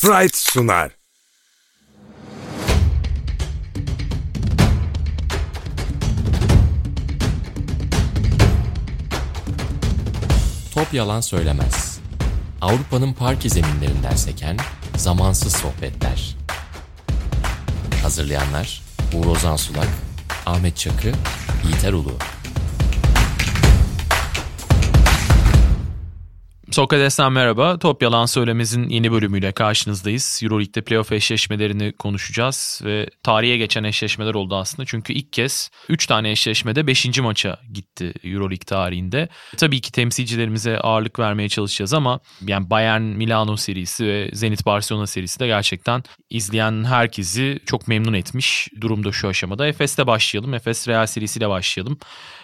Fright sunar. Top yalan söylemez. Avrupa'nın parke zeminlerinden seken zamansız sohbetler. Hazırlayanlar Uğur Ozan Sulak, Ahmet Çakı, Yiğiter Ulu. Sokrates'ten merhaba. Top Yalan Söylemez'in yeni bölümüyle karşınızdayız. Euroleague'de playoff eşleşmelerini konuşacağız ve tarihe geçen eşleşmeler oldu aslında. Çünkü ilk kez 3 tane eşleşmede 5. maça gitti Euroleague tarihinde. Tabii ki temsilcilerimize ağırlık vermeye çalışacağız ama yani Bayern Milano serisi ve Zenit Barcelona serisi de gerçekten izleyen herkesi çok memnun etmiş durumda şu aşamada. Efes'te başlayalım. Efes Real serisiyle başlayalım.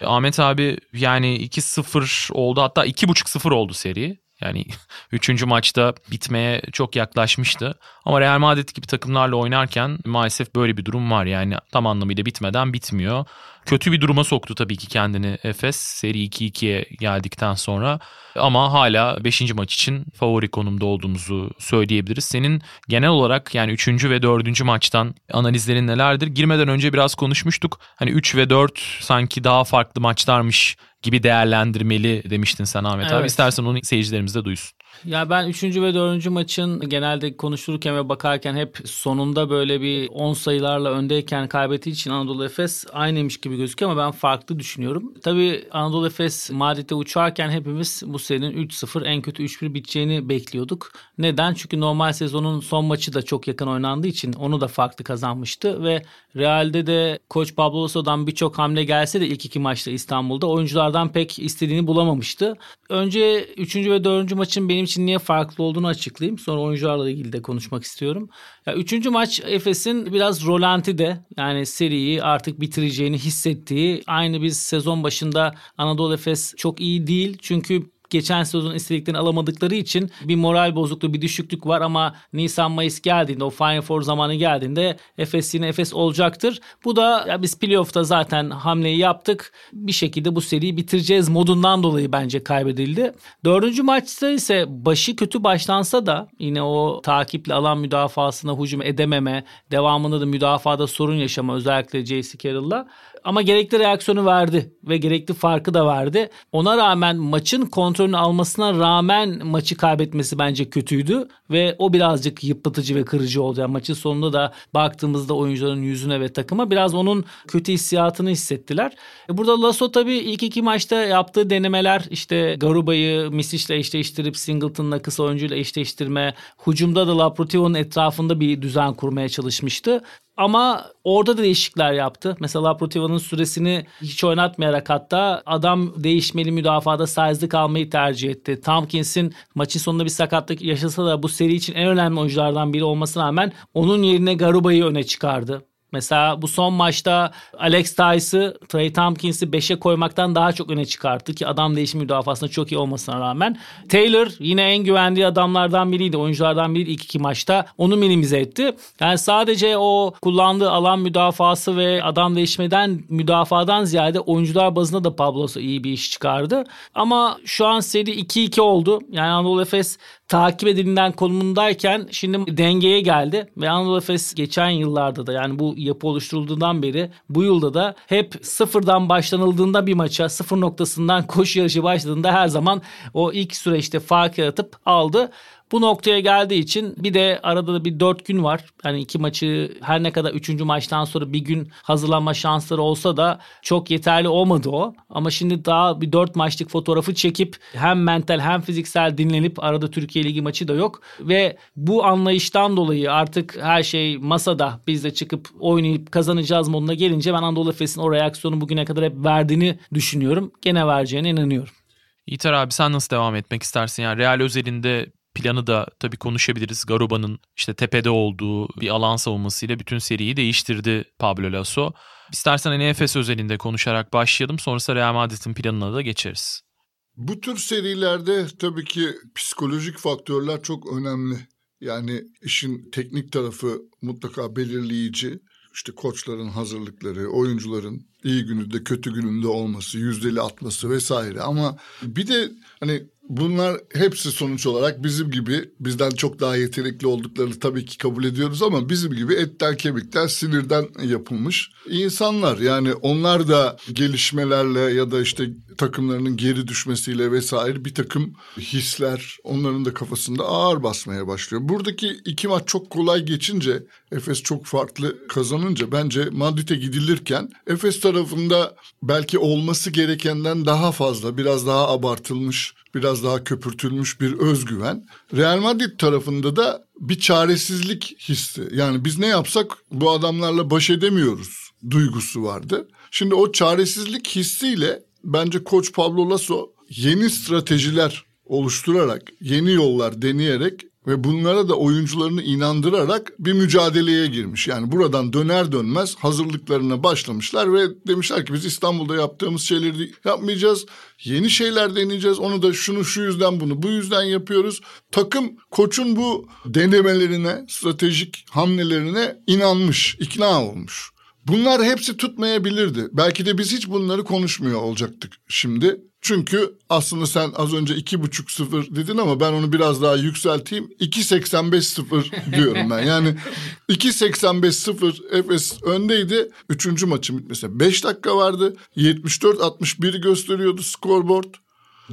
Ahmet abi yani 2-0 oldu hatta 2.5-0 oldu seri. Yani 3. maçta bitmeye çok yaklaşmıştı. Ama Real Madrid gibi takımlarla oynarken maalesef böyle bir durum var. Yani tam anlamıyla bitmeden bitmiyor. Kötü bir duruma soktu tabii ki kendini Efes seri 2-2'ye geldikten sonra. Ama hala 5. maç için favori konumda olduğumuzu söyleyebiliriz. Senin genel olarak yani 3. ve 4. maçtan analizlerin nelerdir? Girmeden önce biraz konuşmuştuk. Hani 3 ve 4 sanki daha farklı maçlarmış gibi değerlendirmeli demiştin sen Ahmet evet. abi. İstersen onu seyircilerimiz de duysun. Ya ben 3. ve 4. maçın genelde konuşurken ve bakarken hep sonunda böyle bir 10 sayılarla öndeyken kaybettiği için Anadolu Efes aynıymış gibi gözüküyor ama ben farklı düşünüyorum. Tabii Anadolu Efes Madrid'de uçarken hepimiz bu serinin 3-0 en kötü 3-1 biteceğini bekliyorduk. Neden? Çünkü normal sezonun son maçı da çok yakın oynandığı için onu da farklı kazanmıştı ve Real'de de Koç Pablo Lasso'dan birçok hamle gelse de ilk iki maçta İstanbul'da oyunculardan pek istediğini bulamamıştı. Önce 3. ve 4. maçın benim için niye farklı olduğunu açıklayayım. Sonra oyuncularla ilgili de konuşmak istiyorum. Ya üçüncü maç Efes'in biraz rolanti de yani seriyi artık bitireceğini hissettiği aynı biz sezon başında Anadolu Efes çok iyi değil. Çünkü geçen sezon istediklerini alamadıkları için bir moral bozukluğu, bir düşüklük var ama Nisan Mayıs geldiğinde o Final Four zamanı geldiğinde Efes yine Efes olacaktır. Bu da ya biz playoff'ta zaten hamleyi yaptık. Bir şekilde bu seriyi bitireceğiz modundan dolayı bence kaybedildi. Dördüncü maçta ise başı kötü başlansa da yine o takiple alan müdafasına hücum edememe, devamında da müdafada sorun yaşama özellikle J.C. Carroll'la ama gerekli reaksiyonu verdi ve gerekli farkı da verdi. Ona rağmen maçın kontrolünü almasına rağmen maçı kaybetmesi bence kötüydü ve o birazcık yıpratıcı ve kırıcı oldu. Yani maçın sonunda da baktığımızda oyuncuların yüzüne ve takıma biraz onun kötü hissiyatını hissettiler. E, burada Lasso tabii ilk iki maçta yaptığı denemeler işte Garuba'yı Misic'le eşleştirip Singleton'la kısa oyuncuyla eşleştirme, hücumda da Laprotiva'nın etrafında bir düzen kurmaya çalışmıştı. Ama orada da değişiklikler yaptı. Mesela Laprotiva'nın süresini hiç oynatmayarak hatta adam değişmeli müdafada size'lı kalmayı tercih etti. Tompkins'in maçın sonunda bir sakatlık yaşasa da bu seri için en önemli oyunculardan biri olmasına rağmen onun yerine Garuba'yı öne çıkardı. Mesela bu son maçta Alex Tice'ı Trey Tompkins'i 5'e koymaktan daha çok öne çıkarttı ki adam değişim müdafasında çok iyi olmasına rağmen. Taylor yine en güvendiği adamlardan biriydi, oyunculardan biriydi ilk iki maçta. Onu minimize etti. Yani sadece o kullandığı alan müdafası ve adam değişmeden müdafadan ziyade oyuncular bazında da Pablo'su iyi bir iş çıkardı. Ama şu an seri 2-2 oldu. Yani Anadolu Efes takip edilinden konumundayken şimdi dengeye geldi ve Anadolu Efes geçen yıllarda da yani bu yapı oluşturulduğundan beri bu yılda da hep sıfırdan başlanıldığında bir maça sıfır noktasından koşu yarışı başladığında her zaman o ilk süreçte fark yaratıp aldı. Bu noktaya geldiği için bir de arada da bir dört gün var. Yani iki maçı her ne kadar üçüncü maçtan sonra bir gün hazırlanma şansları olsa da çok yeterli olmadı o. Ama şimdi daha bir dört maçlık fotoğrafı çekip hem mental hem fiziksel dinlenip arada Türkiye Ligi maçı da yok. Ve bu anlayıştan dolayı artık her şey masada biz de çıkıp oynayıp kazanacağız moduna gelince ben Anadolu Efes'in o reaksiyonu bugüne kadar hep verdiğini düşünüyorum. Gene vereceğine inanıyorum. Yiğiter abi sen nasıl devam etmek istersin? Yani Real özelinde planı da tabii konuşabiliriz. Garuba'nın işte tepede olduğu bir alan savunmasıyla bütün seriyi değiştirdi Pablo Lasso. İstersen Efes özelinde konuşarak başlayalım. Sonrasında Real Madrid'in planına da geçeriz. Bu tür serilerde tabii ki psikolojik faktörler çok önemli. Yani işin teknik tarafı mutlaka belirleyici. İşte koçların hazırlıkları, oyuncuların iyi gününde kötü gününde olması, yüzdeli atması vesaire. Ama bir de hani bunlar hepsi sonuç olarak bizim gibi bizden çok daha yetenekli olduklarını tabii ki kabul ediyoruz ama bizim gibi etten kemikten sinirden yapılmış insanlar. Yani onlar da gelişmelerle ya da işte takımlarının geri düşmesiyle vesaire bir takım hisler onların da kafasında ağır basmaya başlıyor. Buradaki iki maç çok kolay geçince Efes çok farklı kazanınca bence Madrid'e gidilirken Efes tarafında belki olması gerekenden daha fazla biraz daha abartılmış biraz daha köpürtülmüş bir özgüven. Real Madrid tarafında da bir çaresizlik hissi. Yani biz ne yapsak bu adamlarla baş edemiyoruz duygusu vardı. Şimdi o çaresizlik hissiyle bence koç Pablo Lasso yeni stratejiler oluşturarak, yeni yollar deneyerek ve bunlara da oyuncularını inandırarak bir mücadeleye girmiş. Yani buradan döner dönmez hazırlıklarına başlamışlar ve demişler ki biz İstanbul'da yaptığımız şeyleri yapmayacağız. Yeni şeyler deneyeceğiz. Onu da şunu şu yüzden bunu bu yüzden yapıyoruz. Takım koçun bu denemelerine, stratejik hamlelerine inanmış, ikna olmuş. Bunlar hepsi tutmayabilirdi. Belki de biz hiç bunları konuşmuyor olacaktık şimdi. Çünkü aslında sen az önce iki buçuk sıfır dedin ama ben onu biraz daha yükselteyim. 2.85 sıfır diyorum ben. Yani 2.85 sıfır Efes öndeydi. Üçüncü maçın bitmesine 5 dakika vardı. 74-61 gösteriyordu scoreboard.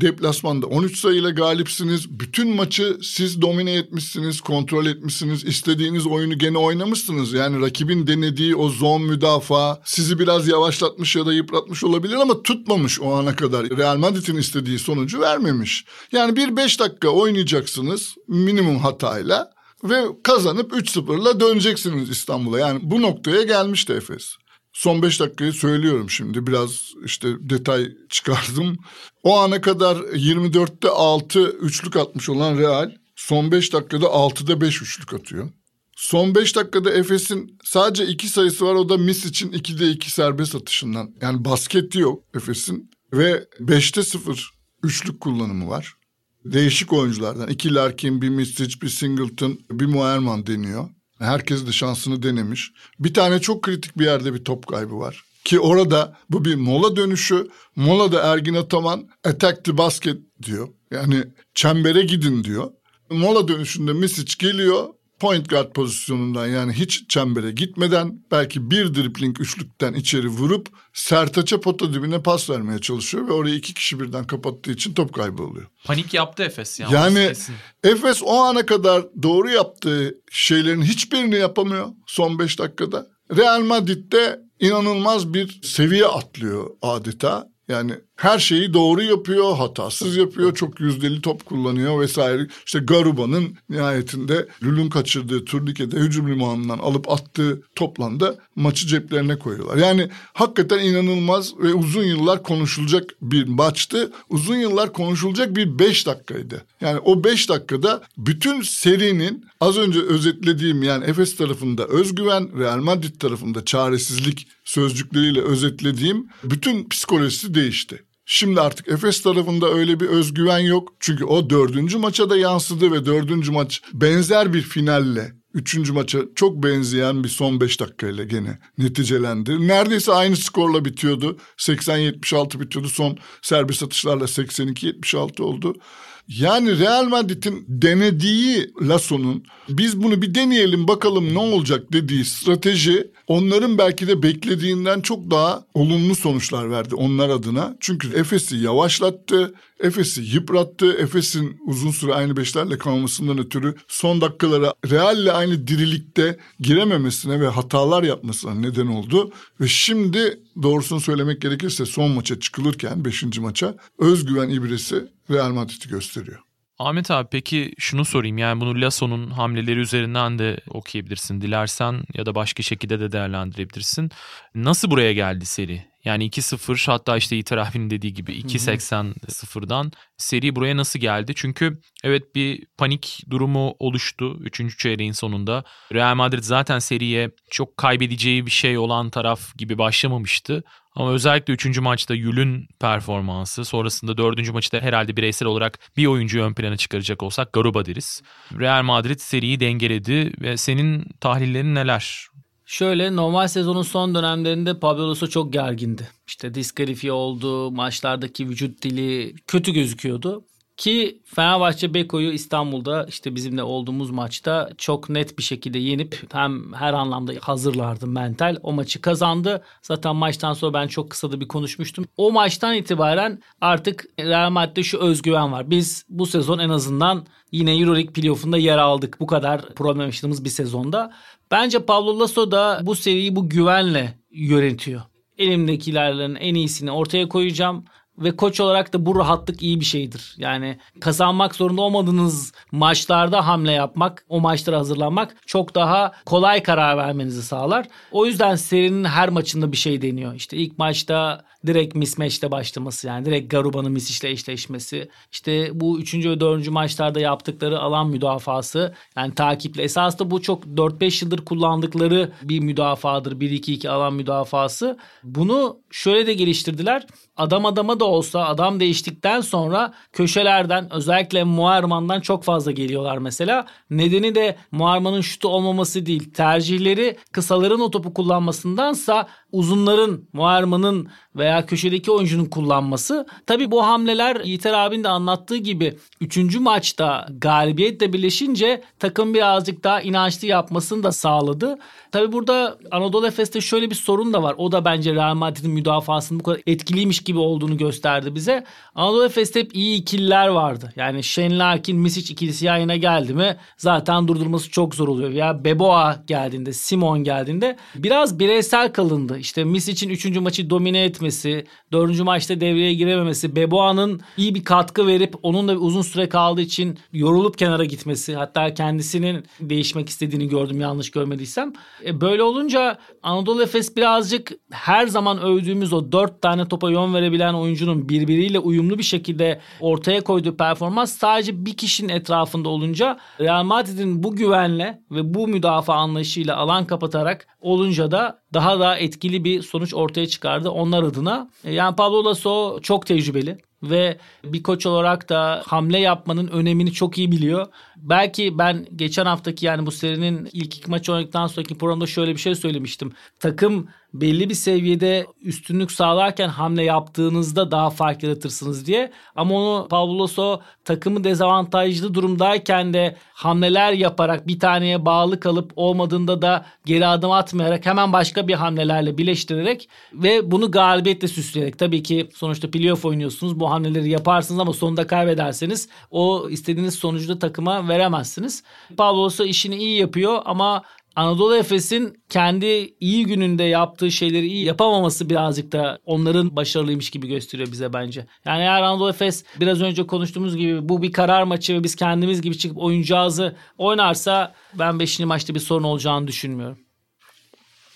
Deplasmanda 13 sayıyla galipsiniz. Bütün maçı siz domine etmişsiniz, kontrol etmişsiniz. İstediğiniz oyunu gene oynamışsınız. Yani rakibin denediği o zon müdafaa sizi biraz yavaşlatmış ya da yıpratmış olabilir ama tutmamış o ana kadar. Real Madrid'in istediği sonucu vermemiş. Yani bir 5 dakika oynayacaksınız minimum hatayla ve kazanıp 3-0'la döneceksiniz İstanbul'a. Yani bu noktaya gelmişti Efes. Son beş dakikayı söylüyorum şimdi biraz işte detay çıkardım. O ana kadar 24'te 6 üçlük atmış olan Real son beş dakikada 6'da 5 üçlük atıyor. Son beş dakikada Efes'in sadece iki sayısı var o da Mis için 2'de 2 serbest atışından. Yani basket yok Efes'in ve 5'te 0 üçlük kullanımı var. Değişik oyunculardan iki Larkin, bir Misic, bir Singleton, bir Muerman deniyor. Herkes de şansını denemiş. Bir tane çok kritik bir yerde bir top kaybı var. Ki orada bu bir mola dönüşü. Molada Ergin Ataman attack the basket diyor. Yani çembere gidin diyor. Mola dönüşünde Misic geliyor point guard pozisyonundan yani hiç çembere gitmeden belki bir dribling üçlükten içeri vurup Sertaç'a pota dibine pas vermeye çalışıyor ve orayı iki kişi birden kapattığı için top kaybı oluyor. Panik yaptı Efes ya. Yani Efes o ana kadar doğru yaptığı şeylerin hiçbirini yapamıyor son beş dakikada. Real Madrid'de inanılmaz bir seviye atlıyor adeta. Yani her şeyi doğru yapıyor, hatasız yapıyor, çok yüzdeli top kullanıyor vesaire. İşte Garuba'nın nihayetinde Lül'ün kaçırdığı turnikede hücum limanından alıp attığı toplamda maçı ceplerine koyuyorlar. Yani hakikaten inanılmaz ve uzun yıllar konuşulacak bir maçtı. Uzun yıllar konuşulacak bir beş dakikaydı. Yani o beş dakikada bütün serinin az önce özetlediğim yani Efes tarafında özgüven, Real Madrid tarafında çaresizlik sözcükleriyle özetlediğim bütün psikolojisi değişti. Şimdi artık Efes tarafında öyle bir özgüven yok. Çünkü o dördüncü maça da yansıdı ve dördüncü maç benzer bir finalle Üçüncü maça çok benzeyen bir son beş dakikayla gene neticelendi. Neredeyse aynı skorla bitiyordu. 80-76 bitiyordu. Son serbest atışlarla 82-76 oldu. Yani Real Madrid'in denediği Lasso'nun biz bunu bir deneyelim bakalım ne olacak dediği strateji onların belki de beklediğinden çok daha olumlu sonuçlar verdi onlar adına. Çünkü Efes'i yavaşlattı, Efes'i yıprattı. Efes'in uzun süre aynı beşlerle kalmasından ötürü son dakikalara Real'le aynı dirilikte girememesine ve hatalar yapmasına neden oldu. Ve şimdi doğrusunu söylemek gerekirse son maça çıkılırken beşinci maça özgüven ibresi Real Madrid'i gösteriyor. Ahmet abi peki şunu sorayım yani bunu Lasso'nun hamleleri üzerinden de okuyabilirsin dilersen ya da başka şekilde de değerlendirebilirsin. Nasıl buraya geldi seri? Yani 2-0 hatta işte İtiraf'ın dediği gibi 2-80 sıfırdan seri buraya nasıl geldi? Çünkü evet bir panik durumu oluştu 3. çeyreğin sonunda. Real Madrid zaten seriye çok kaybedeceği bir şey olan taraf gibi başlamamıştı. Ama özellikle 3. maçta Yül'ün performansı sonrasında 4. maçta herhalde bireysel olarak bir oyuncuyu ön plana çıkaracak olsak Garuba deriz. Real Madrid seriyi dengeledi ve senin tahlillerin neler? Şöyle normal sezonun son dönemlerinde Pablo Lasso çok gergindi. İşte diskalifiye oldu, maçlardaki vücut dili kötü gözüküyordu. Ki Fenerbahçe Beko'yu İstanbul'da işte bizimle olduğumuz maçta çok net bir şekilde yenip hem her anlamda hazırlardı mental. O maçı kazandı. Zaten maçtan sonra ben çok kısa da bir konuşmuştum. O maçtan itibaren artık Real Madrid'de şu özgüven var. Biz bu sezon en azından yine Euroleague playoff'unda yer aldık. Bu kadar problem yaşadığımız bir sezonda. Bence Pablo Lasso da bu seriyi bu güvenle yönetiyor. Elimdekilerin en iyisini ortaya koyacağım ve koç olarak da bu rahatlık iyi bir şeydir. Yani kazanmak zorunda olmadığınız maçlarda hamle yapmak, o maçlara hazırlanmak çok daha kolay karar vermenizi sağlar. O yüzden serinin her maçında bir şey deniyor. İşte ilk maçta direkt mismatch'te başlaması yani direkt Garuba'nın Misic'le eşleşmesi. İşte bu 3. ve 4. maçlarda yaptıkları alan müdafası yani takiple. Esas da bu çok 4-5 yıldır kullandıkları bir müdafadır. 1-2-2 alan müdafası. Bunu şöyle de geliştirdiler. Adam adama da olsa adam değiştikten sonra köşelerden özellikle Muarman'dan çok fazla geliyorlar mesela. Nedeni de Muarman'ın şutu olmaması değil. Tercihleri kısaların o topu kullanmasındansa uzunların, Muarman'ın veya köşedeki oyuncunun kullanması. Tabii bu hamleler Yiğiter abin de anlattığı gibi 3. maçta galibiyetle birleşince takım birazcık daha inançlı yapmasını da sağladı. Tabii burada Anadolu Efes'te şöyle bir sorun da var. O da bence Real Madrid'in müdafasının bu kadar etkiliymiş gibi olduğunu gösterdi bize. Anadolu Efes'te hep iyi ikililer vardı. Yani Shane Larkin, Misic ikilisi yayına geldi mi zaten durdurması çok zor oluyor. Ya Beboa geldiğinde, Simon geldiğinde biraz bireysel kalındı. İşte Misic'in 3. maçı domine etmesi, 4. maçta devreye girememesi, Beboa'nın iyi bir katkı verip onun da uzun süre kaldığı için yorulup kenara gitmesi. Hatta kendisinin değişmek istediğini gördüm yanlış görmediysem. E böyle olunca Anadolu Efes birazcık her zaman övdüğümüz o 4 tane topa yön verebilen oyuncunun birbiriyle uyumlu bir şekilde ortaya koyduğu performans sadece bir kişinin etrafında olunca Real Madrid'in bu güvenle ve bu müdafaa anlayışıyla alan kapatarak olunca da daha da etkili bir sonuç ortaya çıkardı onlar. E, yani Pablo Lasso çok tecrübeli ve bir koç olarak da hamle yapmanın önemini çok iyi biliyor. Belki ben geçen haftaki yani bu serinin ilk iki maçı oynadıktan sonraki programda şöyle bir şey söylemiştim. Takım belli bir seviyede üstünlük sağlarken hamle yaptığınızda daha fark yaratırsınız diye. Ama onu Pablo takımı dezavantajlı durumdayken de hamleler yaparak bir taneye bağlı kalıp olmadığında da geri adım atmayarak hemen başka bir hamlelerle birleştirerek ve bunu galibiyetle süsleyerek tabii ki sonuçta playoff oynuyorsunuz bu hamleleri yaparsınız ama sonunda kaybederseniz o istediğiniz sonucu da takıma veremezsiniz. Pablo Lasso işini iyi yapıyor ama Anadolu Efes'in kendi iyi gününde yaptığı şeyleri iyi yapamaması birazcık da onların başarılıymış gibi gösteriyor bize bence. Yani eğer Anadolu Efes biraz önce konuştuğumuz gibi bu bir karar maçı ve biz kendimiz gibi çıkıp oyuncağızı oynarsa ben 5. maçta bir sorun olacağını düşünmüyorum.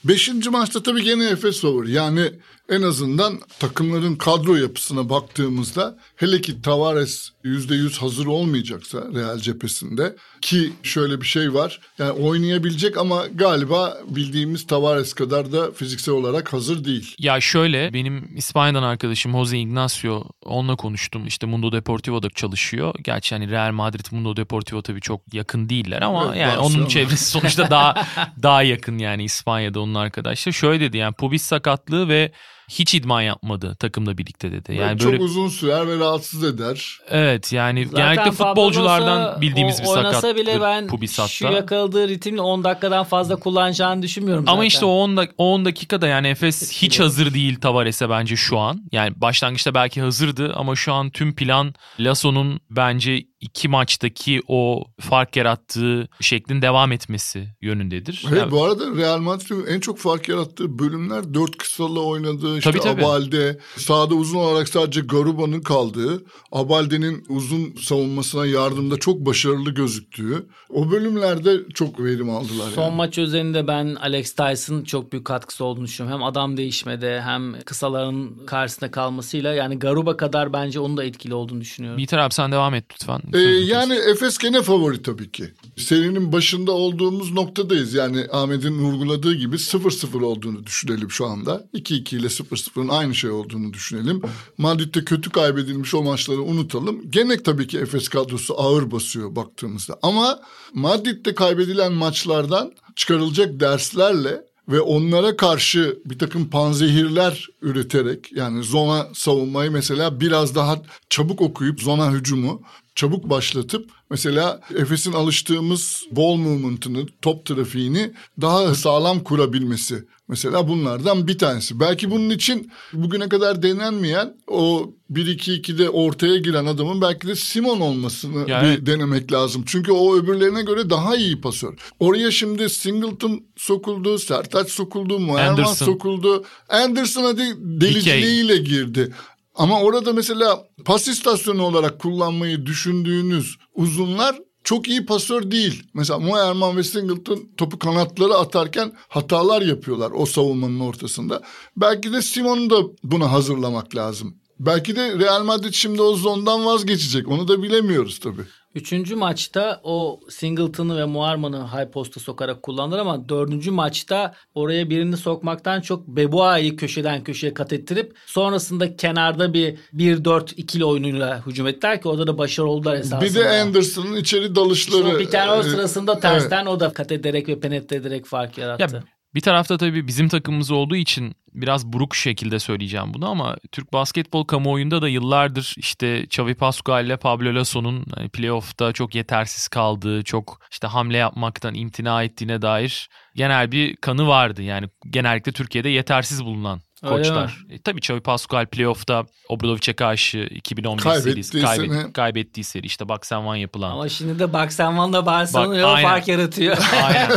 Beşinci maçta tabii gene Efes favori. Yani en azından takımların kadro yapısına baktığımızda hele ki Tavares yüzde yüz hazır olmayacaksa Real cephesinde ki şöyle bir şey var. Yani oynayabilecek ama galiba bildiğimiz Tavares kadar da fiziksel olarak hazır değil. Ya şöyle benim İspanya'dan arkadaşım Jose Ignacio onunla konuştum. İşte Mundo Deportivo'da çalışıyor. Gerçi hani Real Madrid Mundo Deportivo tabii çok yakın değiller ama Evet, yani onun çevresi sonuçta daha daha yakın yani İspanya'da onun arkadaşlar. Şöyle dedi yani pubis sakatlığı ve hiç idman yapmadı takımla birlikte dedi. Yani Yani böyle çok uzun sürer ve rahatsız eder. evet yani Zaten genellikle futbolculardan Lasso bildiğimiz o- bir Oynasa sakattır bile ben pubis şu yakaladığı ritimle 10 dakikadan fazla kullanacağını düşünmüyorum zaten. Ama işte o 10, dak- o 10 dakikada yani Efes hiç hazır değil Tavares'e bence şu an. Yani başlangıçta belki hazırdı ama şu an tüm plan Lasso'nun bence iki maçtaki o fark yarattığı şeklin devam etmesi yönündedir. Hayır, Yani- bu arada Real Madrid'in en çok fark yarattığı bölümler dört kısalı oynadığı işte Tabii, tabii. Abalde. Sağda uzun olarak sadece Garuba'nın kaldığı. Abalde'nin uzun savunmasına yardımda çok başarılı gözüktüğü. O bölümlerde çok verim aldılar. Son yani. maç özelinde ben Alex Tyson çok büyük katkısı olduğunu düşünüyorum. Hem adam değişmede hem kısaların karşısında kalmasıyla yani Garuba kadar bence onun da etkili olduğunu düşünüyorum. Biter abi sen devam et lütfen. Ee, yani Efes gene favori tabii ki. Serinin başında olduğumuz noktadayız. Yani Ahmet'in vurguladığı gibi 0-0 olduğunu düşünelim şu anda. 2-2 ile 0-0'ın aynı şey olduğunu düşünelim. Madrid'de kötü kaybedilmiş o maçları unutalım. Gene tabii ki Efes kadrosu ağır basıyor baktığımızda. Ama Madrid'de kaybedilen maçlardan çıkarılacak derslerle ve onlara karşı bir takım panzehirler üreterek yani zona savunmayı mesela biraz daha çabuk okuyup zona hücumu çabuk başlatıp mesela Efes'in alıştığımız ball movement'ını, top trafiğini daha sağlam kurabilmesi. Mesela bunlardan bir tanesi. Belki bunun için bugüne kadar denenmeyen o 1-2-2'de ortaya giren adamın belki de Simon olmasını Yani- bir denemek lazım. Çünkü o öbürlerine göre daha iyi pasör. Oraya şimdi Singleton sokuldu, Sertaç sokuldu, Anderson. sokuldu. Anderson hadi deliciliğiyle girdi. Ama orada mesela pas istasyonu olarak kullanmayı düşündüğünüz uzunlar çok iyi pasör değil. Mesela Moerman ve Singleton topu kanatlara atarken hatalar yapıyorlar o savunmanın ortasında. Belki de Simon'u da buna hazırlamak lazım. Belki de Real Madrid şimdi o zondan vazgeçecek. Onu da bilemiyoruz tabii. Üçüncü maçta o Singleton'ı ve Muarman'ı high posta sokarak kullandılar ama dördüncü maçta oraya birini sokmaktan çok Beboa'yı köşeden köşeye kat ettirip sonrasında kenarda bir 1-4-2'li oyunuyla hücum ettiler ki orada da başarılı oldular esasında. Bir de Anderson'ın içeri dalışları. o bir tane o e, sırasında tersten o da kat ederek ve penetre ederek fark yarattı. Ya bir tarafta tabii bizim takımımız olduğu için biraz buruk şekilde söyleyeceğim bunu ama Türk basketbol kamuoyunda da yıllardır işte Xavi Pascual ile Pablo Lasso'nun hani playoff'ta çok yetersiz kaldığı, çok işte hamle yapmaktan imtina ettiğine dair genel bir kanı vardı. Yani genellikle Türkiye'de yetersiz bulunan koçlar. E, tabii Xavi Pascual playoff'ta Obradovic'e karşı 2011 Kaybettiği serisi kaybet, sene. kaybettiği seri işte and One yapılan. Ama şimdi de Bucks and One'la Barcelona Bak, fark yaratıyor. Aynen.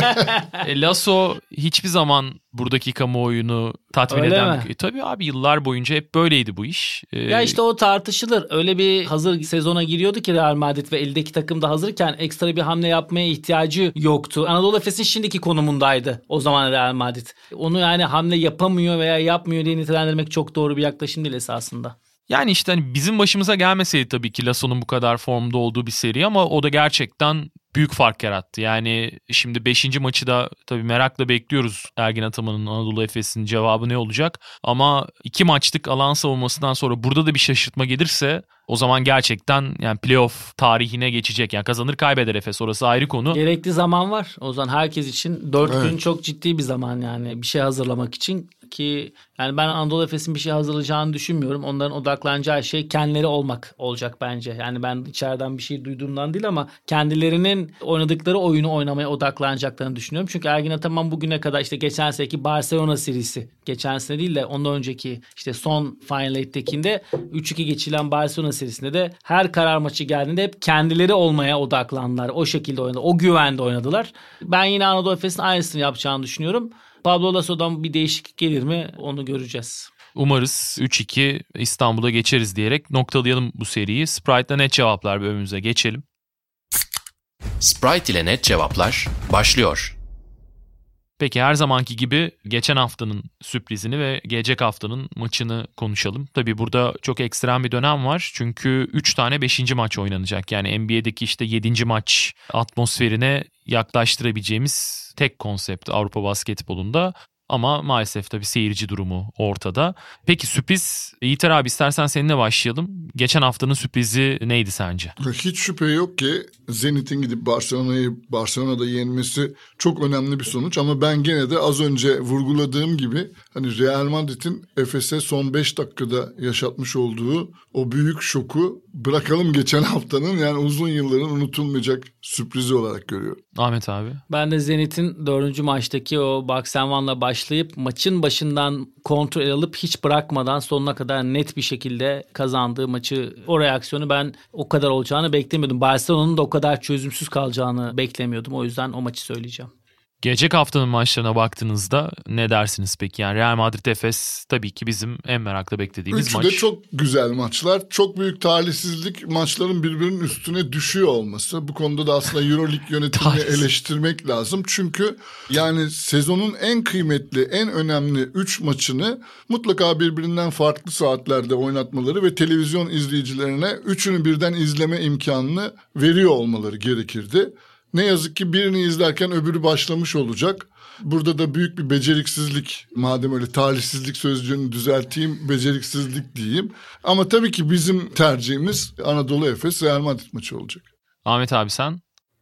E, Lasso hiçbir zaman buradaki kamuoyunu tatmin Öyle eden. mi? E, tabii abi yıllar boyunca hep böyleydi bu iş. E, Ya işte o tartışılır. Öyle bir hazır sezona giriyordu ki Real Madrid ve eldeki takım da hazırken ekstra bir hamle yapmaya ihtiyacı yoktu. Anadolu Efes'in şimdiki konumundaydı o zaman Real Madrid. Onu yani hamle yapamıyor veya yapmıyor diye nitelendirmek çok doğru bir yaklaşım değil esasında. Yani işte hani bizim başımıza gelmeseydi tabii ki Lasso'nun bu kadar formda olduğu bir seri ama o da gerçekten büyük fark yarattı. Yani şimdi 5. maçı da tabii merakla bekliyoruz Ergin Ataman'ın Anadolu Efes'in cevabı ne olacak. Ama iki maçlık alan savunmasından sonra burada da bir şaşırtma gelirse o zaman gerçekten yani playoff tarihine geçecek. Yani kazanır kaybeder Efes orası ayrı konu. Gerekli zaman var. O zaman herkes için 4 Evet. gün çok ciddi bir zaman yani bir şey hazırlamak için ki yani ben Anadolu Efes'in bir şey hazırlayacağını düşünmüyorum. Onların odaklanacağı şey kendileri olmak olacak bence. Yani ben içeriden bir şey duyduğumdan değil ama kendilerinin oynadıkları oyunu oynamaya odaklanacaklarını düşünüyorum. Çünkü Ergin Ataman bugüne kadar işte geçen seneki Barcelona serisi, geçen sene değil de ondan önceki işte son Final Eight'tekinde 3-2 geçilen Barcelona serisinde de her karar maçı geldiğinde hep kendileri olmaya odaklandılar. O şekilde oynadı. O güvende oynadılar. Ben yine Anadolu Efes'in aynısını yapacağını düşünüyorum. Pablo Lasso'dan bir değişiklik gelir mi onu göreceğiz. Umarız 3-2 İstanbul'a geçeriz diyerek noktalayalım bu seriyi. Sprite'la net cevaplar bölümümüze geçelim. Sprite ile net cevaplar başlıyor. Peki her zamanki gibi geçen haftanın sürprizini ve gelecek haftanın maçını konuşalım. Tabii burada çok ekstrem bir dönem var. Çünkü 3 tane 5. maç oynanacak. Yani NBA'deki işte 7. maç atmosferine yaklaştırabileceğimiz tek konsept Avrupa basketbolunda. Ama maalesef tabii seyirci durumu ortada. Peki sürpriz Yiğiter abi istersen seninle başlayalım. Geçen haftanın sürprizi neydi sence? Hiç şüphe yok ki Zenit'in gidip Barcelona'yı Barcelona'da yenmesi çok önemli bir sonuç ama ben gene de az önce vurguladığım gibi hani Real Madrid'in Efes'e son 5 dakikada yaşatmış olduğu o büyük şoku bırakalım geçen haftanın yani uzun yılların unutulmayacak sürprizi olarak görüyorum. Ahmet abi. Ben de Zenit'in dördüncü maçtaki o and One'la başlayıp maçın başından kontrol alıp hiç bırakmadan sonuna kadar net bir şekilde kazandığı maçı o reaksiyonu ben o kadar olacağını beklemiyordum. Barcelona'nın da o kadar çözümsüz kalacağını beklemiyordum. O yüzden o maçı söyleyeceğim. Gelecek haftanın maçlarına baktığınızda ne dersiniz peki? Yani Real Madrid Efes tabii ki bizim en merakla beklediğimiz Üçü maç. de çok güzel maçlar. Çok büyük talihsizlik maçların birbirinin üstüne düşüyor olması. Bu konuda da aslında Euroleague yönetimini eleştirmek lazım. Çünkü yani sezonun en kıymetli, en önemli 3 maçını mutlaka birbirinden farklı saatlerde oynatmaları ve televizyon izleyicilerine üçünü birden izleme imkanını veriyor olmaları gerekirdi. Ne yazık ki birini izlerken öbürü başlamış olacak. Burada da büyük bir beceriksizlik madem öyle talihsizlik sözcüğünü düzelteyim beceriksizlik diyeyim. Ama tabii ki bizim tercihimiz Anadolu Efes Real Madrid maçı olacak. Ahmet abi sen?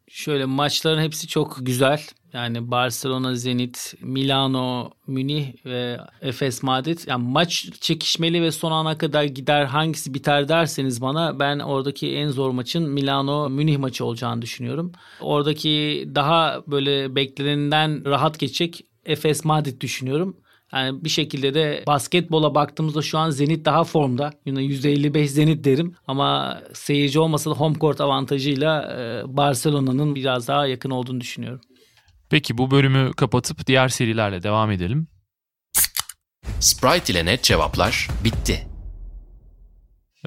Şöyle maçların hepsi çok güzel. Yani Barcelona, Zenit, Milano, Münih ve Efes Madrid. Yani maç çekişmeli ve son ana kadar gider hangisi biter derseniz bana ben oradaki en zor maçın Milano Münih maçı olacağını düşünüyorum. Oradaki daha böyle beklenenden rahat geçecek Efes Madrid düşünüyorum. Yani bir şekilde de basketbola baktığımızda şu an Zenit daha formda. Yine %55 Zenit derim ama seyirci olmasa da home court avantajıyla e, Barcelona'nın biraz daha yakın olduğunu düşünüyorum. Peki bu bölümü kapatıp diğer serilerle devam edelim. Sprite ile net cevaplar bitti.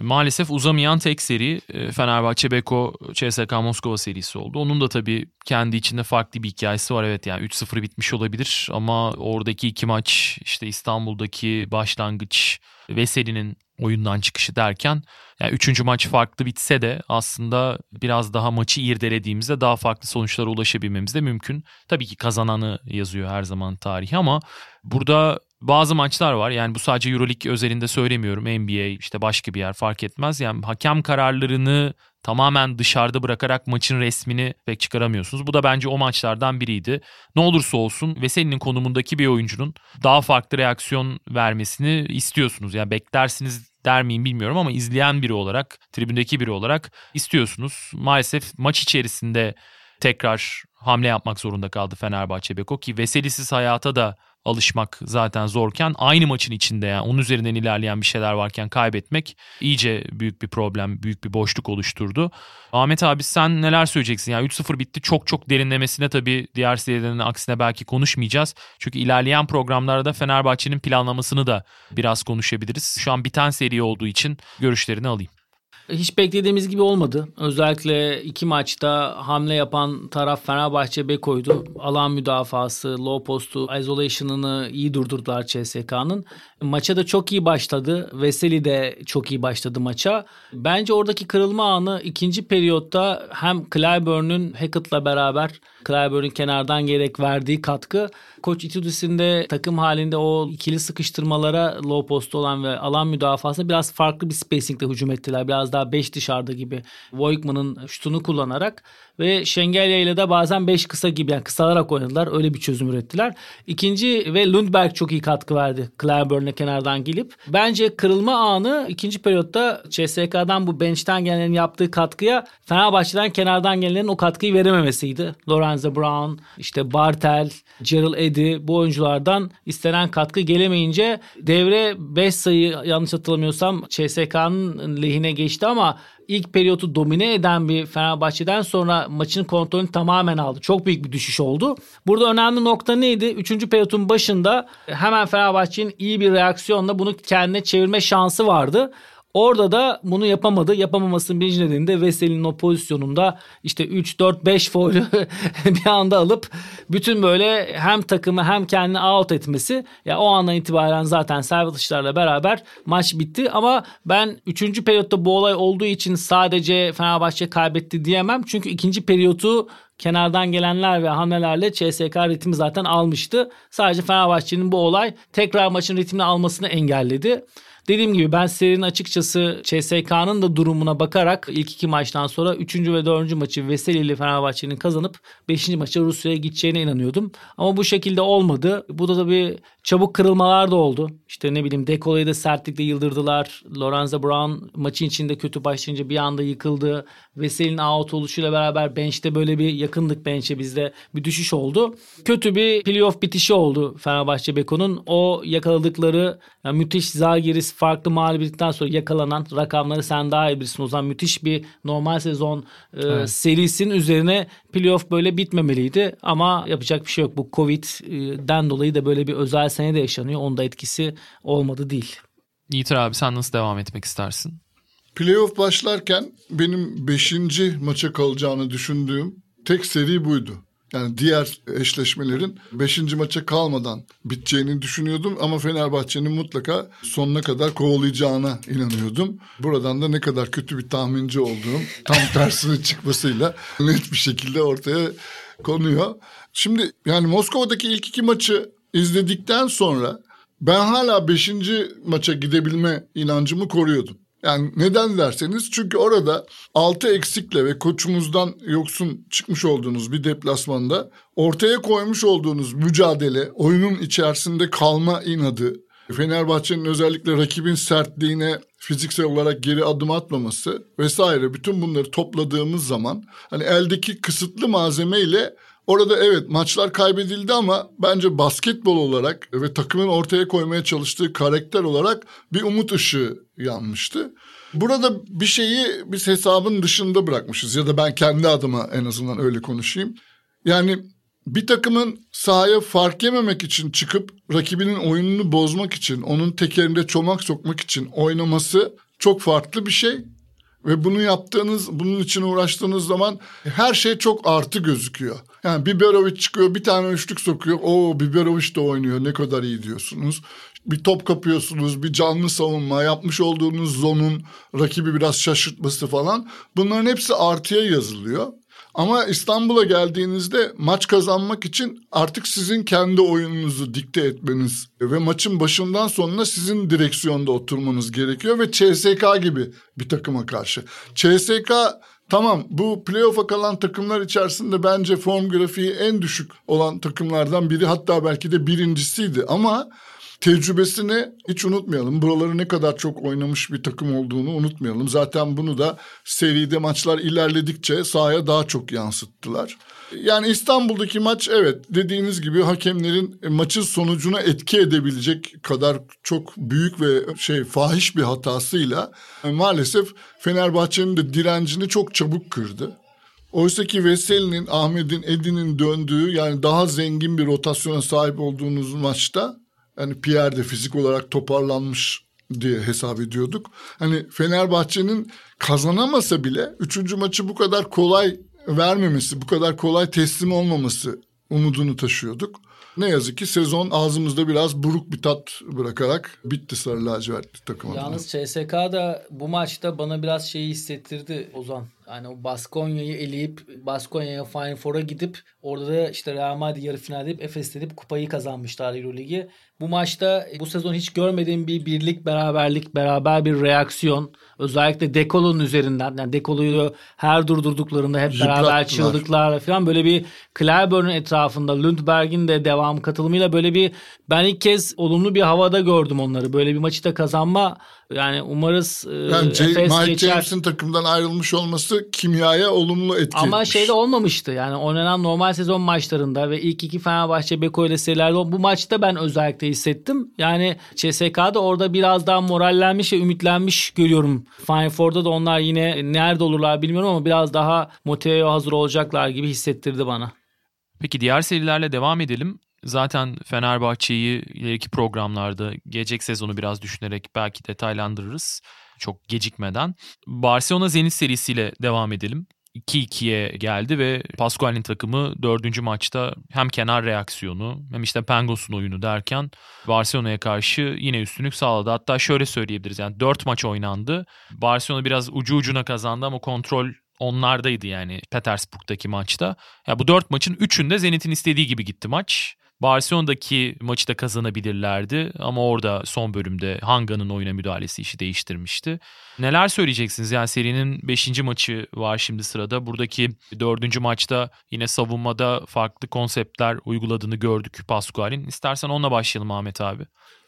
Maalesef uzamayan tek seri e, Fenerbahçe Beko CSK Moskova serisi oldu. Onun da tabii kendi içinde farklı bir hikayesi var. Evet yani 3-0 bitmiş olabilir ama oradaki iki maç işte İstanbul'daki başlangıç Veseli'nin oyundan çıkışı derken yani üçüncü maç farklı bitse de aslında biraz daha maçı irdelediğimizde daha farklı sonuçlara ulaşabilmemiz de mümkün. Tabii ki kazananı yazıyor her zaman tarihi ama burada bazı maçlar var. Yani bu sadece EuroLeague özelinde söylemiyorum. NBA işte başka bir yer fark etmez. Yani hakem kararlarını tamamen dışarıda bırakarak maçın resmini pek çıkaramıyorsunuz. Bu da bence o maçlardan biriydi. Ne olursa olsun Veseli'nin konumundaki bir oyuncunun daha farklı reaksiyon vermesini istiyorsunuz. Yani beklersiniz der miyim bilmiyorum ama izleyen biri olarak, tribündeki biri olarak istiyorsunuz. Maalesef maç içerisinde tekrar hamle yapmak zorunda kaldı Fenerbahçe Beko ki Veselisiz hayata da alışmak zaten zorken aynı maçın içinde yani onun üzerinden ilerleyen bir şeyler varken kaybetmek iyice büyük bir problem, büyük bir boşluk oluşturdu. Ahmet abi sen neler söyleyeceksin? Yani 3-0 bitti. Çok çok derinlemesine tabii diğer serilerin aksine belki konuşmayacağız. Çünkü ilerleyen programlarda Fenerbahçe'nin planlamasını da biraz konuşabiliriz. Şu an biten seri olduğu için görüşlerini alayım. Hiç beklediğimiz gibi olmadı. Özellikle iki maçta hamle yapan taraf Fenerbahçe Beko'ydu. Alan müdafası, low postu, isolation'ını iyi durdurdular CSK'nın. Maça da çok iyi başladı. Veseli de çok iyi başladı maça. Bence oradaki kırılma anı ikinci periyotta hem Clyburn'un Hackett'la beraber Clyburn'un kenardan gerek verdiği katkı Koç Itudis'in de takım halinde o ikili sıkıştırmalara low post olan ve alan müdafasına biraz farklı bir spacingle hücum ettiler. Biraz daha 5 dışarıda gibi Voigtman'ın şutunu kullanarak ve Şengelya ile de bazen 5 kısa gibi yani kısalarak oynadılar. Öyle bir çözüm ürettiler. İkinci ve Lundberg çok iyi katkı verdi Clyburn'e kenardan gelip. Bence kırılma anı ikinci periyotta CSK'dan bu bench'ten gelenlerin yaptığı katkıya Fenerbahçe'den kenardan gelenlerin o katkıyı verememesiydi. Lorenzo Brown, işte Bartel, Gerald Eddy bu oyunculardan istenen katkı gelemeyince devre 5 sayı yanlış hatırlamıyorsam CSK'nın lehine geçti ama ilk periyotu domine eden bir Fenerbahçe'den sonra maçın kontrolünü tamamen aldı. Çok büyük bir düşüş oldu. Burada önemli nokta neydi? Üçüncü periyotun başında hemen Fenerbahçe'nin iyi bir reaksiyonla bunu kendine çevirme şansı vardı. Orada da bunu yapamadı. Yapamamasının birinci nedeni de Veseli'nin o pozisyonunda işte 3, 4, 5 foul'ü bir anda alıp bütün böyle hem takımı hem kendini out etmesi. Ya o andan itibaren zaten servis beraber maç bitti. Ama ben 3. periyotta bu olay olduğu için sadece Fenerbahçe kaybetti diyemem. Çünkü ikinci periyotu kenardan gelenler ve hamlelerle CSK ritmi zaten almıştı. Sadece Fenerbahçe'nin bu olay tekrar maçın ritmini almasını engelledi. Dediğim gibi ben serinin açıkçası CSK'nın da durumuna bakarak ilk iki maçtan sonra 3. ve 4. maçı Veseli ile Fenerbahçe'nin kazanıp 5. maça Rusya'ya gideceğine inanıyordum. Ama bu şekilde olmadı. Bu da tabii çabuk kırılmalar da oldu. İşte ne bileyim Dekolay'ı da sertlikle yıldırdılar. Lorenzo Brown maçın içinde kötü başlayınca bir anda yıkıldı. Veseli'nin out oluşuyla beraber bench'te böyle bir yakınlık bench'e bizde bir düşüş oldu. Kötü bir playoff bitişi oldu Fenerbahçe Beko'nun. O yakaladıkları yani müthiş Zagiris farklı mağlubiyetten sonra yakalanan rakamları sen daha iyi bilirsin. O zaman müthiş bir normal sezon e, evet. serisinin üzerine playoff böyle bitmemeliydi. Ama yapacak bir şey yok. Bu Covid'den dolayı da böyle bir özel sene de yaşanıyor. Onda etkisi olmadı değil. Yiğiter abi sen nasıl devam etmek istersin? Playoff başlarken benim 5. maça kalacağını düşündüğüm tek seri buydu. Yani diğer eşleşmelerin 5. maça kalmadan biteceğini düşünüyordum ama Fenerbahçe'nin mutlaka sonuna kadar kovalayacağına inanıyordum. Buradan da ne kadar kötü bir tahminci olduğum tam tersine çıkmasıyla net bir şekilde ortaya konuyor. Şimdi yani Moskova'daki ilk iki maçı izledikten sonra ben hala 5. maça gidebilme inancımı koruyordum. Yani neden derseniz çünkü orada 6 eksikle ve koçumuzdan yoksun çıkmış olduğunuz bir deplasmanda ortaya koymuş olduğunuz mücadele, oyunun içerisinde kalma inadı, Fenerbahçe'nin özellikle rakibin sertliğine fiziksel olarak geri adım atmaması vesaire bütün bunları topladığımız zaman hani eldeki kısıtlı malzemeyle Orada evet maçlar kaybedildi ama bence basketbol olarak ve takımın ortaya koymaya çalıştığı karakter olarak bir umut ışığı yanmıştı. Burada bir şeyi biz hesabın dışında bırakmışız ya da ben kendi adıma en azından öyle konuşayım. Yani bir takımın sahaya fark yememek için çıkıp rakibinin oyununu bozmak için, onun tekerinde çomak sokmak için oynaması çok farklı bir şey. Ve bunu yaptığınız, bunun için uğraştığınız zaman her şey çok artı gözüküyor. Yani Biberovic çıkıyor bir tane üçlük sokuyor. O Biberovic de oynuyor ne kadar iyi diyorsunuz. Bir top kapıyorsunuz, bir canlı savunma, yapmış olduğunuz zonun rakibi biraz şaşırtması falan. Bunların hepsi artıya yazılıyor. Ama İstanbul'a geldiğinizde maç kazanmak için artık sizin kendi oyununuzu dikte etmeniz ve maçın başından sonuna sizin direksiyonda oturmanız gerekiyor ve CSK gibi bir takıma karşı. CSK Tamam bu playoff'a kalan takımlar içerisinde bence form grafiği en düşük olan takımlardan biri hatta belki de birincisiydi ama tecrübesini hiç unutmayalım. Buraları ne kadar çok oynamış bir takım olduğunu unutmayalım. Zaten bunu da seride maçlar ilerledikçe sahaya daha çok yansıttılar. Yani İstanbul'daki maç evet dediğiniz gibi hakemlerin maçın sonucuna etki edebilecek kadar çok büyük ve şey fahiş bir hatasıyla maalesef Fenerbahçe'nin de direncini çok çabuk kırdı. Oysa ki Veseli'nin, Ahmet'in, Edin'in döndüğü yani daha zengin bir rotasyona sahip olduğunuz maçta yani Pierre de fizik olarak toparlanmış diye hesap ediyorduk. Hani Fenerbahçe'nin kazanamasa bile üçüncü maçı bu kadar kolay vermemesi, bu kadar kolay teslim olmaması umudunu taşıyorduk. Ne yazık ki sezon ağzımızda biraz buruk bir tat bırakarak bitti Sarı Lacivertli takım Yalnız CSK da bu maçta bana biraz şeyi hissettirdi Ozan. Yani o Baskonya'yı eleyip Baskonya'ya Final Four'a gidip orada da işte Real Madrid yarı finalde edip Efes edip kupayı kazanmışlar Euroligi. Bu maçta bu sezon hiç görmediğim bir birlik, beraberlik, beraber bir reaksiyon. Özellikle Dekolo'nun üzerinden. Yani Dekolo'yu her durdurduklarında hep beraber çığlıklarla falan böyle bir Clyburn'un etrafında Lundberg'in de devam katılımıyla böyle bir ben ilk kez olumlu bir havada gördüm onları. Böyle bir maçı da kazanma yani umarız e, yani Efes Mike geçer. James'in takımdan ayrılmış olması kimyaya olumlu etki Ama etmiş. şeyde olmamıştı. Yani oynanan normal sezon maçlarında ve ilk iki Fenerbahçe Beko ile serilerde bu maçta ben özellikle hissettim. Yani CSK'da orada biraz daha morallenmiş ve ümitlenmiş görüyorum. Final Four'da da onlar yine nerede olurlar bilmiyorum ama biraz daha motive hazır olacaklar gibi hissettirdi bana. Peki diğer serilerle devam edelim. Zaten Fenerbahçe'yi ileriki programlarda gelecek sezonu biraz düşünerek belki detaylandırırız. Çok gecikmeden. Barcelona Zenit serisiyle devam edelim. 2-2'ye geldi ve Pascual'in takımı dördüncü maçta hem kenar reaksiyonu hem işte Pangos'un oyunu derken Barcelona'ya karşı yine üstünlük sağladı. Hatta şöyle söyleyebiliriz yani dört maç oynandı. Barcelona biraz ucu ucuna kazandı ama kontrol onlardaydı yani Petersburg'daki maçta. Ya bu dört maçın üçünde Zenit'in istediği gibi gitti maç. Barcelona'daki maçı da kazanabilirlerdi ama orada son bölümde Hanga'nın oyuna müdahalesi işi değiştirmişti. Neler söyleyeceksiniz? Yani serinin 5. maçı var şimdi sırada. Buradaki 4. maçta yine savunmada farklı konseptler uyguladığını gördük Pascual'in. İstersen onunla başlayalım Ahmet abi.